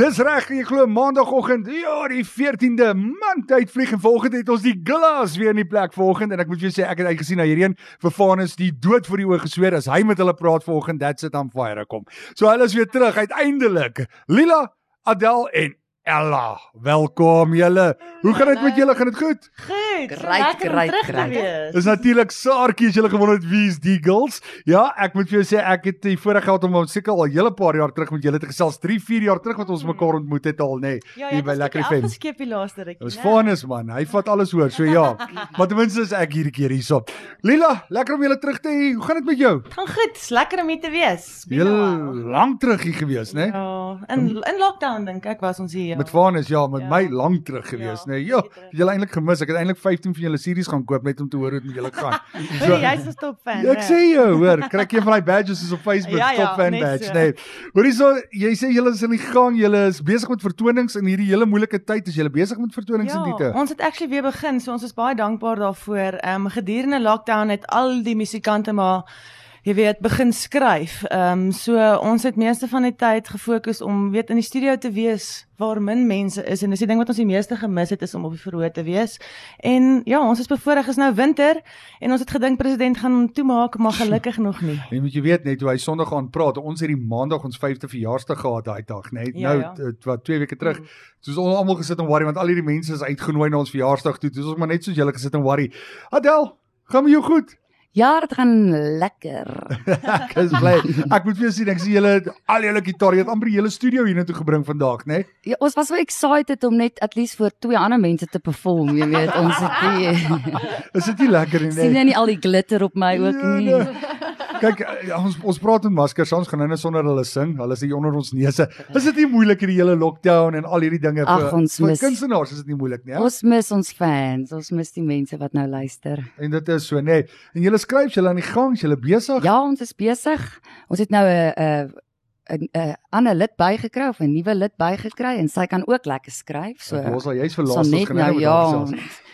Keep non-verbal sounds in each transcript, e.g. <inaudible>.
Dis reg, jy glo maandagooggend, ja, die 14de man tyd vlieg en volgende het ons die Glas weer in die plek volgende en ek moet vir jou sê ek het uitgesien na hierdie een vir Vanus die dood voor die oë gesweer as hy met hulle praat volgende, that's it on fire kom. So hulle is weer terug uiteindelik. Lila, Adel en Ella, welkom julle. Hoe gaan dit met julle? Gaan dit goed? Goed. Great, great, great. Dis natuurlik Saartjie as julle gewonder het wie is die girls. Ja, ek moet vir jou sê ek het die voorreg gehad om seker al 'n hele paar jaar terug met julle te gesels, 3, 4 jaar terug wat ons mekaar ontmoet het al, nê, nee, Ja, hier by Lekker FM. Ek skep die laaste rukkie. Was Vanus man, hy vat alles hoor, so ja. <laughs> Maar ten minste is ek hierdie keer hierso. Lila, lekker om julle terug te hê. Hoe gaan dit met jou? Gaan goed, is lekker om hier te wees. Julle while. lank terug hier gewees, né? Ja, in in lockdown dink ek was ons hier. Ja. Met Vanus ja, met Ja. my lank terug gewees, Ja, né? Ja, bietjie terug. het julle eintlik gemis. Ek het eintlik 15 van julle series gaan koop net om te hoor hoe dit met julle gaan. <laughs> Hoorie, jy's 'n top fan. Ja, ek sê jou, hoor, kry ek een van daai badges is op Facebook, Ja, ja, top fan net badge, so. nee. Hoorie so, jy sê julle is in die gang, julle is besig met vertonings in hierdie hele moeilike tyd. Is julle besig met vertonings en Ja, diete? ons het actually weer begin, so ons is baie dankbaar daarvoor. Ehm um, gedurende lockdown het al die musikante maar jy weet begin skryf. Ehm um, so ons het meeste van die tyd gefokus om weet in die studio te wees waar min mense is en dis die ding wat ons die meeste gemis het is om op die verhoor te wees. En ja, ons is bevoorreg is nou winter en ons het gedink president gaan toemaak, maar gelukkig nog nie. Jy <laughs> moet jy weet net hoe hy Sondag gaan praat. Ons het die Maandag ons 5de verjaarsdag gehad daai dag, net Ja, nou ja. t- wat 2 weke terug. Soos ons almal gesit en worry want al hierdie mense is uitgenooi na ons verjaarsdag toe. Dis ons maar net soos julle gesit en worry. Adel, gaan met jou goed? Ja, dit gaan lekker. ek is bly. Ek moet vir jou sê ek sien julle al julle gitaar, jy het amper die hele studio hiernatoe gebring vandag, né? Ja, ons was so excited om net at least vir twee ander mense te perform, jy weet, ons het nie <laughs> Is dit nie lekker nie? sien jy nie al die glitter op my ook Ja, nie. nee. Kyk, eh, ons ons praat met maskers, ons gaan nou net sonder hulle sing. Hulle is hier onder ons neuse. Is dit nie moeilik hierdie hele lockdown en al hierdie dinge ons vir mis- kunstenaars is dit nie moeilik nie. Ja? Ons mis ons fans, ons mis die mense wat nou luister. En dit is so, nê. Nee. En julle skryf, julle aan die gang, julle besig. Ja, ons is besig. Ons het nou 'n 'n 'n 'n ander lid bygekry of 'n nuwe lid bygekry en sy kan ook lekker skryf. So ons al jy's verlaas net nou ja.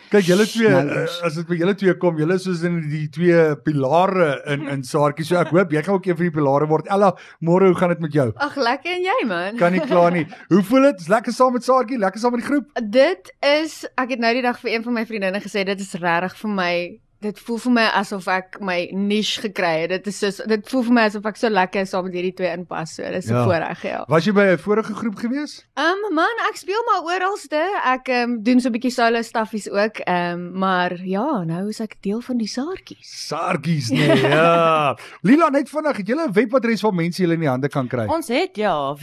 Kyk, julle twee, Nou is- as dit by julle twee kom, julle soos in die twee pilare in in Saartjie. So ek hoop jy gaan ook een van die pilare word. Ella, môre, hoe gaan dit met jou? Ag lekker en jy man. Kan nie kla nie. Hoe voel dit? Is lekker saam met Saartjie, lekker saam met die groep. Dit is ek het nou die dag vir een van my vriendinne gesê dit is regtig vir my dit voel vir my asof ek my niche gekry het. Dit is soos dit voel vir my asof ek so lekker saam met hierdie twee inpas. So dis 'n Ja. voorreg, ja. Was jy by 'n vorige groep gewees? Ehm um, man, ek speel maar oralste. Ek ehm um, doen so 'n bietjie solo stuffies ook. Ehm um, maar ja, nou is ek deel van die saartjies. Saartjies nee. Ja. <laughs> Lila net vinnig, het julle 'n webadres waar mense julle in die hande kan kry? Ons het ja,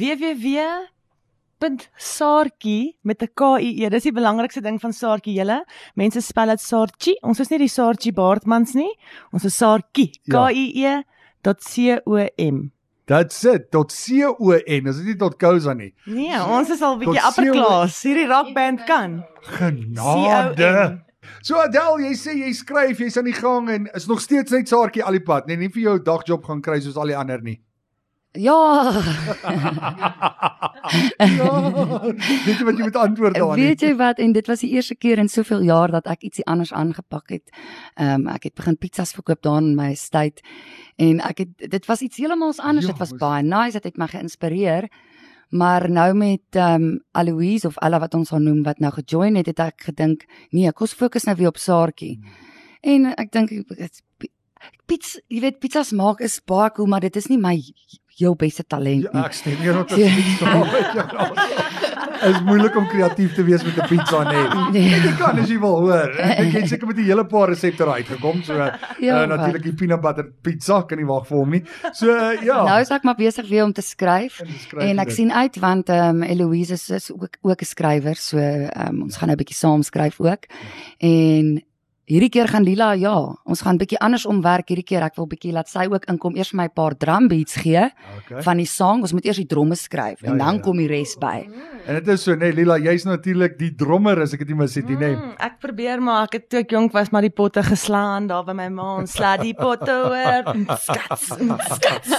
www.saartjie met 'n K I E. Dis die belangrikste ding van Saartjie julle. Mense spel dit Saartjie. Ons is nie die Saartjie Baardmans nie. Ons is Saartjie. K Ja. I E .com. That's it. Tot C O N. Is dit nie tot Kosa nie? Nee, ons is al bietjie upper class. Hierdie rockband kan. Genade. So Adel, jy sê jy skryf, jy's aan die gang en is nog steeds net Saartjie al die pad, nee, nie vir jou dagjob gaan kry soos al die ander nie. Ja. <laughs> ja. Weet jy wat jy moet antwoord daar nie? Weet jy wat en dit was die eerste keer in soveel jaar dat ek ietsie anders aangepak het. Ehm um, ek het begin pizzas verkoop daar in my estate en ek het dit was iets heeltemal anders. Ja, Dit was mos. baie nice, dit het my geïnspireer. Maar nou met ehm um, Aloise of Ella wat ons haar noem wat nou gejoin het, het ek gedink, nee, kom ons fokus nou weer op Saartjie. En ek dink dit- pizza, jy weet pizzas maak is baie cool, maar dit is nie my heel beste talent nie. Ja, ek stem hier op met jou. Is moeilik om kreatief te wees met 'n pizza nee. Nee. Jy kan as jy wil hoor. Ek het seker met 'n hele paar resepte daar uitgekom. So Ja, ja, uh, natuurlik die peanut butter pizza kan nie wag vir hom nie. So uh, ja. Nou is ek maar besig weer om te skryf. En skryf En ek dit. sien uit want ehm um, Eloise is, is ook ook 'n skrywer, so ehm um, ons gaan nou 'n bietjie saam skryf ook. En hierdie keer gaan Lila ja, ons gaan bietjie anders omwerk hierdie keer. Ek wil bietjie laat sy ook inkom, eers vir my 'n paar drum beats gee Okay. van die sang. Ons moet eers die dromme skryf Ja, en ja, dan ja. kom die res by. En dit is so nee Lila, jy's natuurlik die drummer as ek dit nie mis het nie, nee. Mm, ek probeer maar ek het toe ek jonk was maar die potte geslaan daar by my ma ons sla die potte oor. Skats, skats.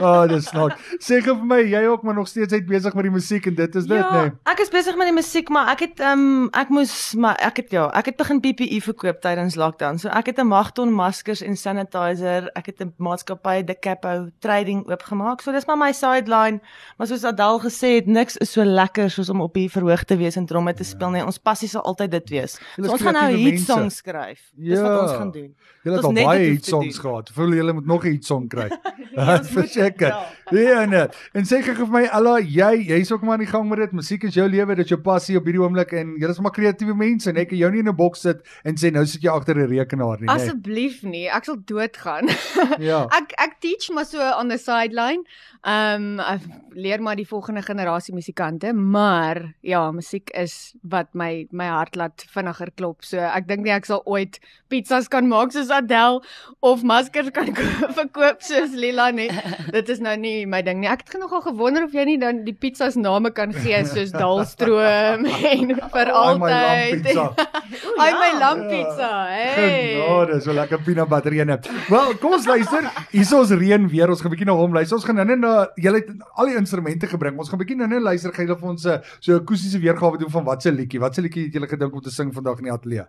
Oh, <laughs> dis nog. Sê gou vir my, jy ook maar nog steeds uit besig met die musiek en dit is dit, ja, nee. ek is besig met die musiek, maar ek het ehm um, ek moes maar ek het ja, ek het begin PPE verkoop tydens lockdown. So ek het 'n magton maskers en sanitizer, ek het 'n maatskappy De Capo Trading oopgemaak. So dis maar my sideline. Maar soos Adel gesê het, niks is so lekker soos om op die verhoog te wees en tromme te speel nie. Ons passie sal altyd dit wees. So ons gaan nou kreatiewe hit songs skryf. Dis wat ons Ja. gaan doen. Julle het al net baie hit songs gehad. Voel julle moet nog 'n hit song kry. <laughs> <laughs> ons moet Verseker. Ja, nee. En sê gou vir my Ella, jy jy's ook maar aan die gang met dit. Musiek is jou lewe, dit is jou passie op hierdie oomblik en julle is maar kreatiewe mense. Net kan jou nie in 'n boks sit en sê nou sit jy agter 'n rekenaar nie, nee. Asseblief nie, ek sal doodgaan. <laughs> Ja. ek ek teach maar so on the sideline. Ehm um, ek leer maar die volgende generasie musikante, maar ja, musiek is wat my my hart laat vinniger klop. So ek dink nie ek sal ooit pizzas kan maak soos Adele of maskers kan <laughs> ko- verkoop soos Lila nie. <laughs> Dit is nou nie my ding nie. Ek het nogal gewonder of jy nie dan die pizzas name kan gee soos Dalstroom en vir Ai, my altyd. lamppizza. Ai my lamppizza. Hey. Genade, so lekker peanut butter ene. Wel, kom ons luister. Hier is ons reën weer. Ons gaan bietjie na hom luister. Ons gaan nou net na julle het al die instrumente gebring. Ons gaan bietjie nou net luister gaan julle vir ons 'n so 'n akoestiese weergawe doen van wat se liedjie. Wat se liedjie het julle gedink om te sing vandag in die ateljee?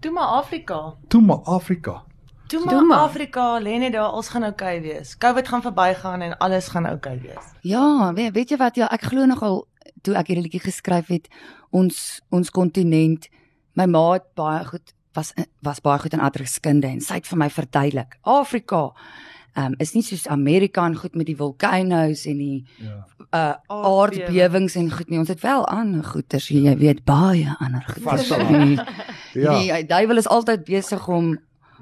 Toe maar Afrika. Toe maar Afrika. Toe. Afrika, lê net daar, ons gaan oukei okay wees. COVID gaan verbygaan en alles gaan oukei okay wees. Ja, weet, weet jy wat ja, ek glo nogal toe ek hierdie liedjie geskryf het, ons ons kontinent, my ma het baie goed was was baie goed in aardrykskunde en sy het vir my verduidelik. Afrika um, is nie soos Amerika en goed met die volcanoes en die Ja. uh Aardbewing. aardbewings en goed nie. Ons het wel ander goeters, jy weet, baie ander goeters. Vaststel. <laughs> Die, <laughs> Ja. die duiwel is altyd besig om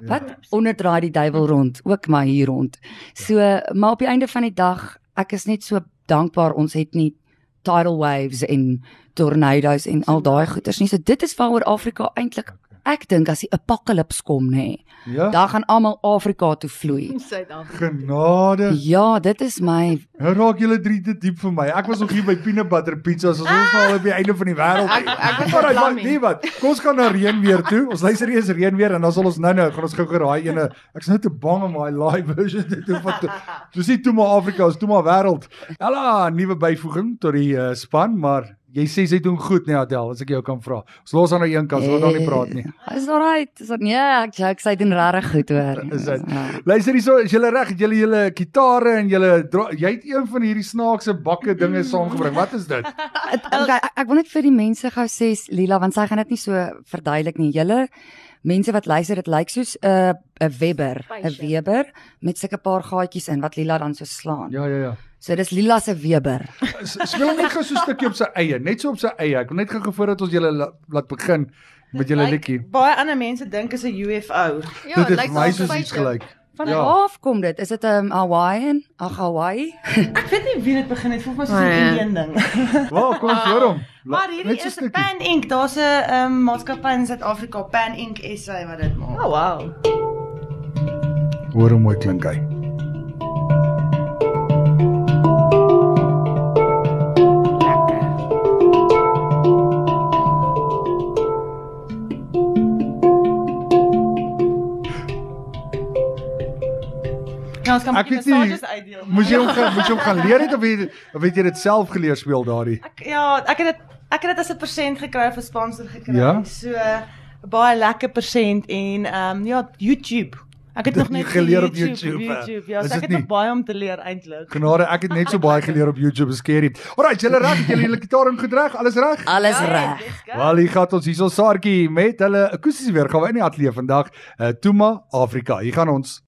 wat onderdraai die duiwel rond, ook maar hier rond. So, maar op die einde van die dag, ek is net so dankbaar ons het nie tidal waves en tornado's en al daai goeters nie. So dit is waaroor Afrika eintlik ek dink as die apokalips kom nê, Ja. dan gaan almal Afrika toe vloei. <laughs> Suid-Afrika. Genade. Ja, dit is my Nou raak julle drie te diep vir my. Ek was nog hier by peanut butter pizzas. Ons nou al op die einde van die wêreld. Ek- ek was blam maar nie. nee wat. Kom ons gaan na reën weer toe. Ons luister eers reën weer en dan sal ons nou-nou gaan ons gou geraai ene. Ek's nou te bang om daai live version te doen van Dis nie toe maar Afrika, is toe maar wêreld. Ella, nuwe byvoeging tot die uh, span, maar jy sê sy doen goed nee Adel, as ek jou kan vra. Ons los aan die een kant, ons wil nog nie praat nie. Eh, Is alright. Is dit nee, ek joke, sy doen regtig goed hoor. <laughs> Is dit? Ja. Luister hierso, is julle reg? Het julle julle gitare en julle dra- jy het een van hierdie snaakse bakke dinge <laughs> saamgebring. Wat is dit? <laughs> Ek, ek wil net vir die mense gou sê Lila want sy gaan dit nie so verduidelik nie. Julle mense wat luister, dit lyk soos 'n uh, 'n Weber, 'n. Weber met sulke paar gaatjies in wat Lila dan so slaan. Ja, ja, ja. So dis Lila se Weber. <laughs> Speel hom net gou so 'n stukkie op sy eie, net so op sy eie. Ek wil net gou voordat ons julle la- laat begin met julle Lyk- liedjie. Baie ander mense dink is 'n UFO. Ja, Dit het lyk vir my so soos iets gelyk. Van Ja. ja. af kom dit. Is dit 'n um, Hawaiian? Ag Hawaii? <laughs> Ek weet nie wie dit begin het, voel vir my soos 'n Nee. Indian ding. Wel, kom ons hoor hom. Maar hierdie is. Pan Ink. Daar's 'n um, maatskappy in Suid-Afrika, Pan Ink SA wat dit maak. Oh wow. Hoor hoe mooi klink hy. Ja, ons kan Ek weet nie, uitdeel. Moes jy hom gaan moes jy hom gaan leer het of het, of het jy dit self geleer speel daardie? Ek ja, ek het dit ek het dit as 'n persent gekry of 'n sponsor gekry. Ja? So 'n baie lekker persent en ehm um, ja, YouTube. Ek het nog <laughs> net Geleer op YouTube, YouTube? YouTube. Ja, Is so ek dit het nog nie? baie om te leer eintlik. Genade, ek het net so baie geleer op YouTube, is scary. Alright, julle reg, het julle julle gitaar ingedreg? Alles reg? Alles Ja, reg. let's go. Wel, hier gaan ons hierso Saartjie met hulle akoestiese weergawe in die ateljee vandag. Uh, Tuma Afrika. Hier gaan ons.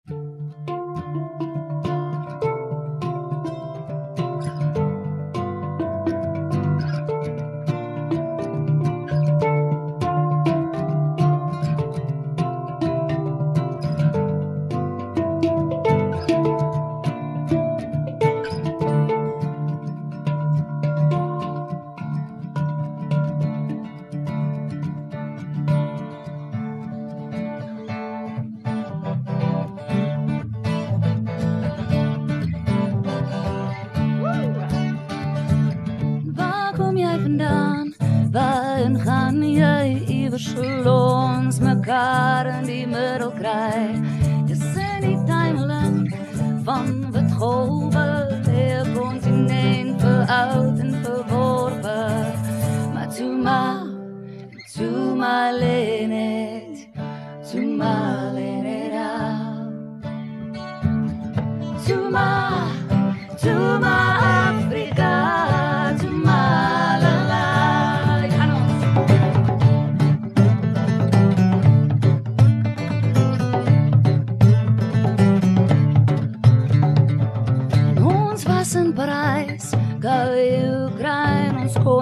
Van wat golwe leer kontinent vir oud en verworpe. Maar toe maar, toe maar lê net Malenera.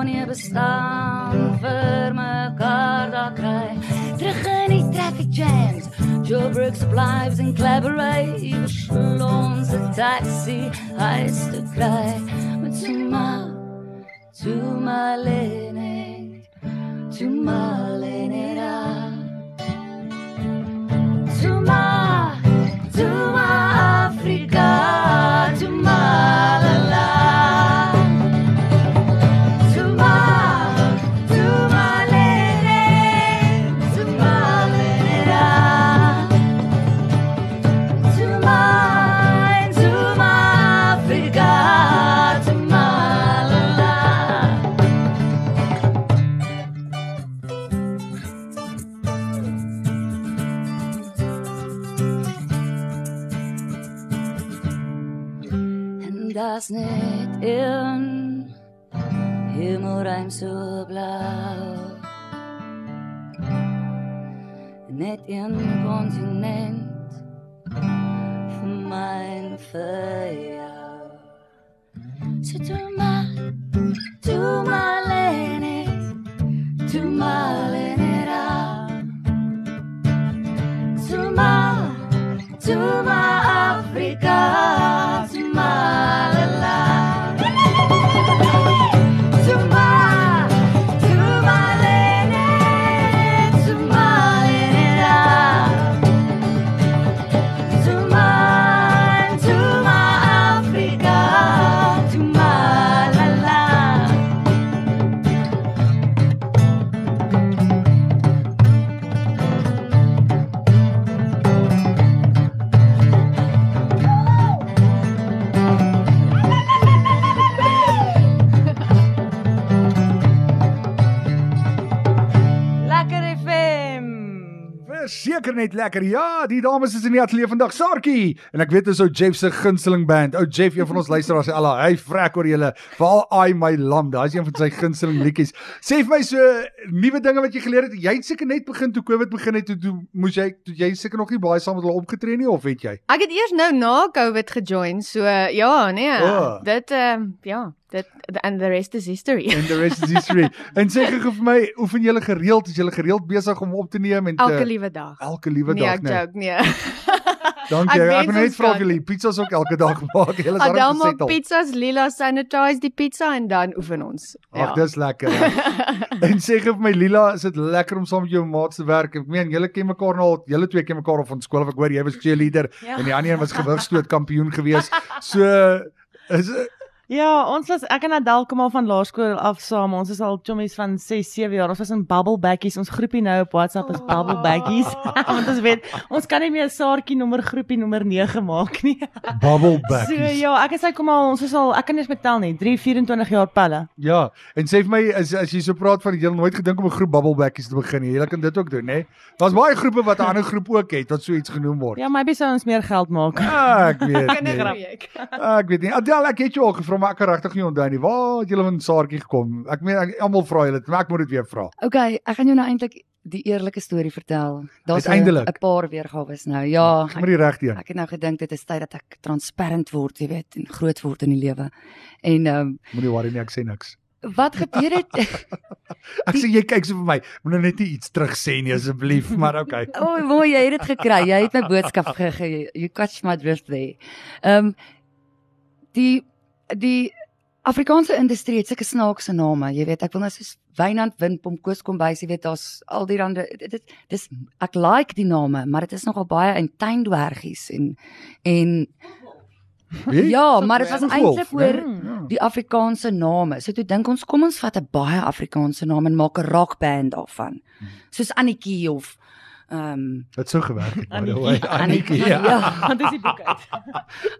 Kon nie bestaan vir mekaar daar kry. Terug in die traffic jams, Joe Brooks lives in collaborate, ons 'n taxi, huis te kry. Met to my lene, to my lene En daar's net een hemelruim so blou. Net een continent vir my en vir jou. So to my, to my lady, to my lady. To my, to my Africa, Verseker net lekker. Ja, die dames is in die ateljee vandag. Sarkie. En ek weet dis ou Jeff se gunsteling band. Ou Jeff, een van ons luisteraars sê Allah, hy vrek oor julle. Veral I my lamb. Daai is een van sy gunsteling liedjies. Sê vir my so nuwe dinge wat jy geleer het. Jy het seker net begin toe Covid begin het toe, toe moes jy toe jy seker nog nie baie saam met hulle opgetree nie of weet jy? Ek het eers nou na COVID gejoin, so ja, nee. O. Dit ehm ja, dit and the rest is history. And the rest is <laughs> history. en sê gou vir my, oefen julle gereeld? Is julle gereeld besig om op te neem en te, Elke liewe dag. elke liewe nee, dag, ek nee. joke, nee. <laughs> Dankie. Ek Ek wil net vra of julle pizzas ook elke dag <laughs> maak. Julle is Adel maak pizzas, Lila sanitize die pizza en dan oefen ons. Ag, dis lekker. ja. en sê vir my Lila, is dit lekker om saam met jou maats te werk? Ek meen, julle ken mekaar nou al, julle twee ken mekaar al van skool af. Ek hoor jy was cheerleader Ja. en die ander een was gewigstoot kampioen gewees. So is Ja, ons was ek en Adel kom al van laerskool af saam. Ons is al chommies van 6, 7 jaar. Ons was in Bubble Baggies. Ons groepie nou op WhatsApp is Bubble Baggies. <laughs> Want ons weet, ons kan nie meer Saartjie nommer groepie nommer 9 maak nie. <laughs> bubble So backies. ja, ek en sy kom al, ons is al ek kan nie eens tel nie, 3, 24 jaar pelle. Ja, en sê vir my as as jy so praat van jy het nooit gedink om 'n groep bubble backies te begin nie. Jy kan dit ook doen, hè? Daar's baie groepe wat 'n ander groep ook het wat so iets genoem word. Ja, maybe sou ons meer geld maak. Ah, ek weet <laughs> nie. Kinderprojek. Ah, ek weet nie. Adel, ek het jou al gevra, maar ek kan regtig nie onthou nie. Waar het julle van Saartjie gekom? Ek meen almal vra julle, maar ek moet dit weer vra. Okay, ek gaan jou nou eintlik die eerlike storie vertel. Daar's 'n paar weergawe nou. Ja, Ek moet die regte een. Ek het nou gedink dit is tyd dat ek transparant word, jy weet, en groot word in die lewe. En ehm um, Moenie worry nie, ek sê niks. wat gebeur het? <laughs> Ek sê jy kyk so vir my. Moet nou net nie iets terug sê nie asseblief, <laughs> maar okay. o, oh, mooi, jy het dit gekry. Jy het my boodskap gegee. You catch my drift there. Ehm um, die die Afrikaanse industrie het sulke snaakse name, jy weet, ek wil nou soos Wynand Windpomp, Koos Kombuis, jy weet, daar's al die rande dit dis ek like die name, maar dit is nogal baie in tuindwergies en en Wie? ja, maar dit was eintlik né? oor Ja. die Afrikaanse name. So toe dink ons, kom ons vat 'n baie Afrikaanse naam en maak 'n rockband daarvan. Soos Annetjie of ehm Dit sou gewerk het by the Annetjie. way. <laughs> Annetjie. Ja. ja, Want dis die boek uit.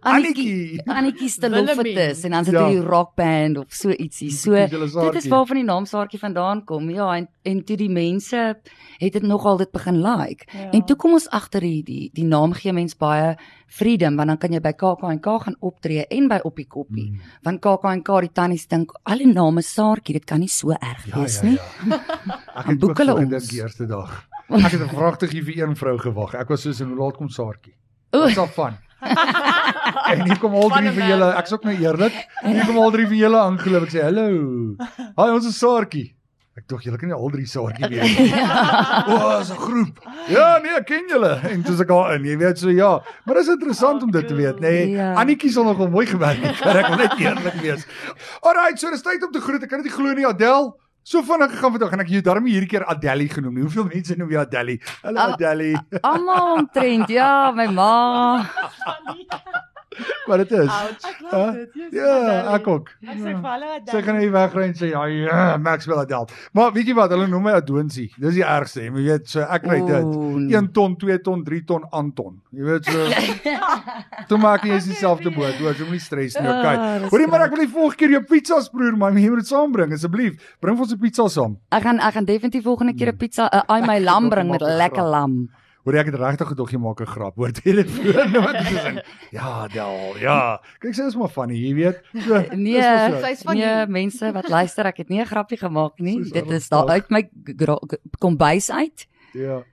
Annetjie. Annetjie Stelofetus en dan sit Ja. hy rockband of so ietsie. So dit is waarvan die naam Saartjie vandaan kom. Ja, en en toe die mense het dit nogal dit begin like. Ja. En toe kom ons agter die die die naam gee mens baie freedom want dan kan jy by KAK&K gaan optree en by Oppie Koppie. Mm. Want KAK&K die tannies dink al die name Saartjie, dit kan nie so erg Ja, wees ja, nie. ja. <laughs> Ek Dan het boek ook hulle gedink die eerste dag. Ek het 'n vragtig vir een vrou gewag. Ek was soos en hoe laat kom Saartjie? Oeh. Dit's al van. <laughs> en hier kom al drie van julle. Ek's ook nou eerlik. Hier kom al drie van julle aangeloop. Ek sê hallo. Haai, ons is Saartjie. Ek dink julle kan nie al drie Saartjie wees nie. <laughs> O, oh, is 'n groep. Ja, nee, ek ken julle. En toe se ek daar in, jy weet so ja. Maar dit is interessant om dit te weet, nê. Nee, Ja. Annetjie sal nogal mooi gewerk het. Ek wil net eerlik wees. Alrite, so dis tyd om te groet. Ek kan dit nie glo nie, Adel. So vinnig gegaan vandag en ek het jou daarmee hierdie keer Adelie genoem. nie. Hoeveel mense noem jy Adelie? Hallo Adelie. Almal omtrent, ja, my ma. <laughs> <laughs> Maar dit is. Ek Huh? glo dit. Jesus, Ja, ek ook. Ek sê vir hulle dat Sy gaan nie wegry en sê ja, ja, Maxwell Adel. Maar weet jy wat? Hulle noem my Adonsie. Dis die ergste. Jy weet, so ek kry dit. Oeh, nee. 1 ton, 2 ton, 3 ton Anton. Jy weet so. <laughs> Toe maak jy dieselfde boot. Hoor, jy moenie stres nie, okay. Ah, Hoorie maar ek wil die volgende keer jou pizzas proe, maar jy moet dit saambring asseblief. Bring vir ons 'n pizza saam. Ek gaan ek gaan definitief volgende keer 'n pizza 'n ai my lam bring met lekker lam. Hoor ek het regtig gedog jy maak 'n grap. <laughs> Hoor jy dit voor nou wat ek sê? Ja, daal. Ja. Kyk, sê is maar funny, jy weet. So, Nee, so. Sy's van nee, die- mense wat luister, ek het nie 'n grappie gemaak nie. Soos Dit is daar uit my kombuis uit. Ja.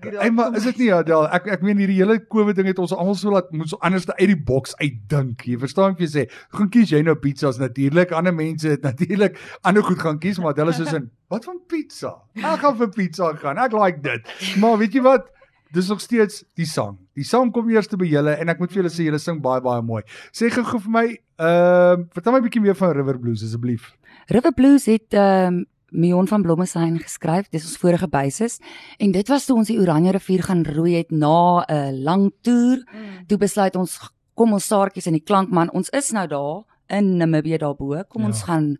Hey, maar is dit nie Adel? Ek ek meen hierdie hele COVID ding het ons almal so laat moet so anders uit die boks uitdink. Jy verstaan wat ek sê? Gaan kies jy nou pizzas natuurlik. Ander mense het natuurlik ander goed gaan kies, maar hulle is soos in, wat van pizza? Ek gaan vir pizza gaan. Ek like dit. Maar weet jy wat? Dis nog steeds die sang. Die sang kom eers by julle en ek moet vir julle sê julle sing baie baie mooi. Sê gou vir my, ehm, uh, vertel my 'n bietjie meer van River Blues asseblief. River Blues het ehm um, Mion van Blommestein geskryf. Dis ons vorige basis en dit was toe ons die Oranje rivier gaan roei het na 'n lang toer. Mm. Toe besluit ons kom ons saartjies in die klankman. Ons is nou daar in Namibië daarbo. Kom Ja. ons gaan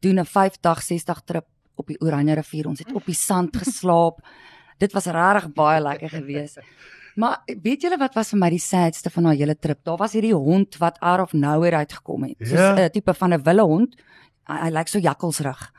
doen 'n 5 dag 6 dag trip op die Oranje rivier. Ons het op die sand geslaap. <laughs> Dit was regtig baie <laughs> lekker geweest. Maar weet julle wat was vir my die sadste van daai hele trip? Daar was hierdie hond wat out of nowhere uitgekom het. Soos 'n Ja. tipe van 'n wille hond. Hy, hy lyk so jakkalsrig.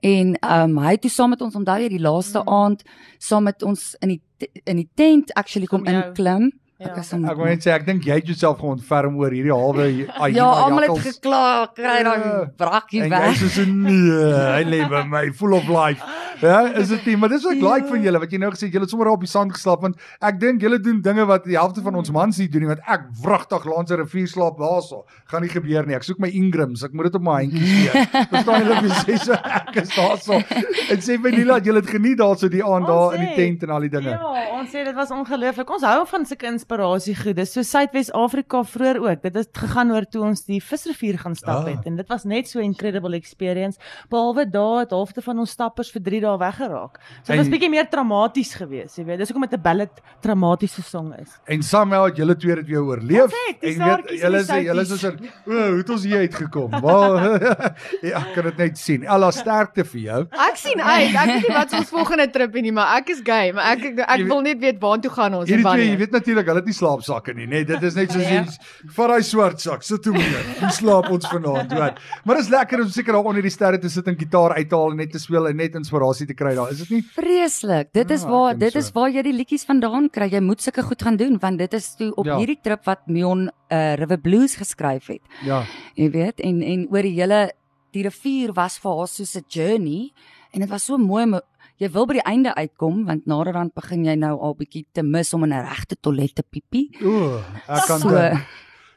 En ehm um, hy het toe saam met ons onthou jy die laaste Mm. aand saam met ons in die in die tent actually kom inklim. Ja. Ek was hom Ek wil net sê ek dink jy het jouself geontferm oor hierdie halwe <laughs> Ja, almal het gekla, kry daai Ja. brakkie En jy weg. sê so nee, hy lê by my full of life. <laughs> Ja, is dit nie, maar dis wat ek Ja. like van julle wat jy nou gesê het, julle het sommer op die sand geslaap want ek dink julle doen dinge wat die helfte van ons mans nie doen nie want ek wragtig langs 'n rivier slaap daarso. Gaan nie gebeur nie. Ek soek my Ingrams, ek moet dit op my handjies <laughs> weer. Verstaan jy wat ek sê so ek is daarso. En sê vir Nila dat julle dit geniet daarso die aand daar in die tent en al die dinge. Ja, ons sê dit was ongelooflik. Ons hou van sulke inspirasie goed. Dis so Suidwes-Afrika vroeër ook. Dit het gegaan oor toe ons die visrivier gaan stap Ah. het en dit was net so 'n incredible experience. Behalwe daar het halfte van ons stappers vir 3 dae weggeraak. So dit was bietjie meer traumaties geweest, jy weet. Dis hoekom dit 'n ballad traumatiese song is. En somehow het julle twee dit weer oorleef. Het, en weet julle sê julle is 'n o, hoe het ons hier uitgekom? <laughs> Waar <laughs> ja, ek kan dit net sien. Alla sterkte vir jou. Ek sien uit. Ek weet nie wat ons <laughs> volgende trip is nie, maar ek is gay, maar ek ek, ek wil net weet waartoe gaan ons en twee, jy wanneer. weet natuurlik, hulle het nie slaapsakke nie, nê. Dit is net soos Ja. jy vat daai swart sak, sit toe meneer. Hoe slaap ons vanaand, hoor. Maar dit is lekker om seker daar onder die sterre te sit en gitaar uithaal en net te speel en net inspirasie te kry daar. Is dit nie? Vreeslik. Dit is Ja, waar dit so. is waar jy die liedjies vandaan kry. Jy moet sulke goed gaan doen want dit is toe op Ja. hierdie trip wat Mion uh, River Blues geskryf het. Ja. Jy weet en en oor die hele die rivier was vir haar soos 'n journey en dit was so mooi om jy wil by die einde uitkom want naderhand begin jy nou al bietjie te mis om in 'n regte toilet te piepie. O, ek kan So dink.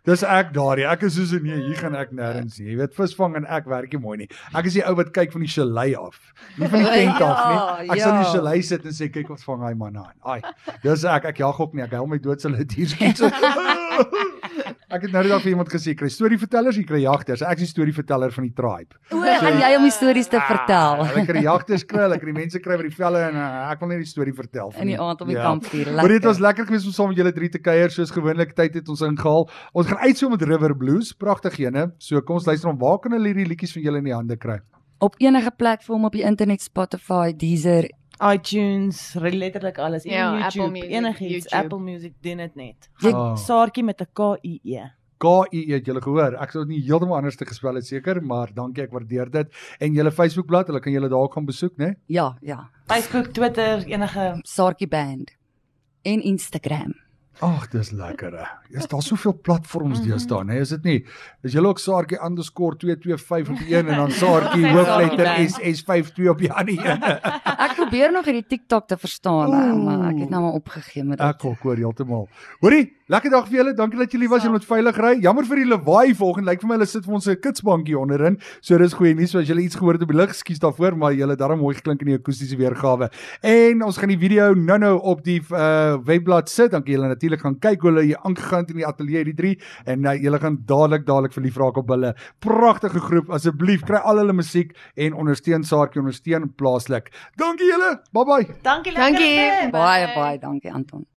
Dis ek daardie. Ek is soos nee, hier gaan ek nêrens nie. Jy weet visvang en ek werk nie mooi nie. Ek is die ou wat kyk van die chalet af. Nie van die <laughs> tent af nie. Ja, Ek sal in die ja. chalet sit en sê kyk wat vang hy man aan. Ai. Dis ek ek jag ook nie. Ek hel my dood sal dit hier skiet. <laughs> <laughs> So. Ek het nou dag vir iemand gesê kry storievertellers, jy kry jagters. Ek is die storieverteller van die tribe. O, gaan jy om die stories te vertel Ah, Hulle kry jagters kry, hulle kry mense kry by die velle en uh, ek wil net die storie vertel van in die aand op die Ja. kampvuur. Maar dit was lekker geweest om saam met julle drie te kuier soos gewoonlik tyd het ons ingehaal. Ons gaan uit so met River Blues, pragtig ene. So kom ons luister om waar kan hulle hierdie liedjies van julle in die hande kry? op enige platform op die internet Spotify, Deezer, iTunes, letterlik alles, Ja, ja, Apple YouTube, Music, enigiets, YouTube. Apple Music doen dit net. Jy- Ah. Saartjie met 'n K I E. KI het julle gehoor. Ek sou dit nie heeltemal anders te gespel het seker, maar dankie ek waardeer dit. En julle Facebookblad, hulle kan julle daar ook gaan besoek, né? Ja, ja. Facebook, Twitter, enige Saartjie Band en Instagram. Ag, dis lekker. hè. Is daar soveel platforms Mhm. deesdae, né? Is dit nie? Is julle ook Saartjie underscore 225 op die een en dan <laughs> Saartjie hoofletter band. SS52 op die ander een? <laughs> Ek probeer nog hierdie TikTok te verstaan, Oeh. maar ek het nou maar opgegee met Ek dit. ook hoor heeltemal. Hoorie, lekker dag vir julle. Dankie dat julle was. Julle moet veilig ry. Jammer vir die lawaai volgende. Lyk vir my hulle sit vir ons 'n kitsbankie onderin. So dis goeie nuus. So as julle iets gehoor het op die lig, skuis daarvoor, maar julle darm mooi geklink in die akoestiese weergawe. En ons gaan die video nou-nou op die uh webblad sit. Dan kan julle natuurlik gaan kyk hoe hulle hier aangegaan het in die ateljee die 3 en uh, julle gaan dadelik dadelik verlief raak op hulle. Pragtige groep. Asseblief kry al hulle musiek en ondersteun Saartjie, ondersteun plaaslik. Dankie julle. Bye bye. Dankie Dankie. lekker. Baie baie dankie Anton.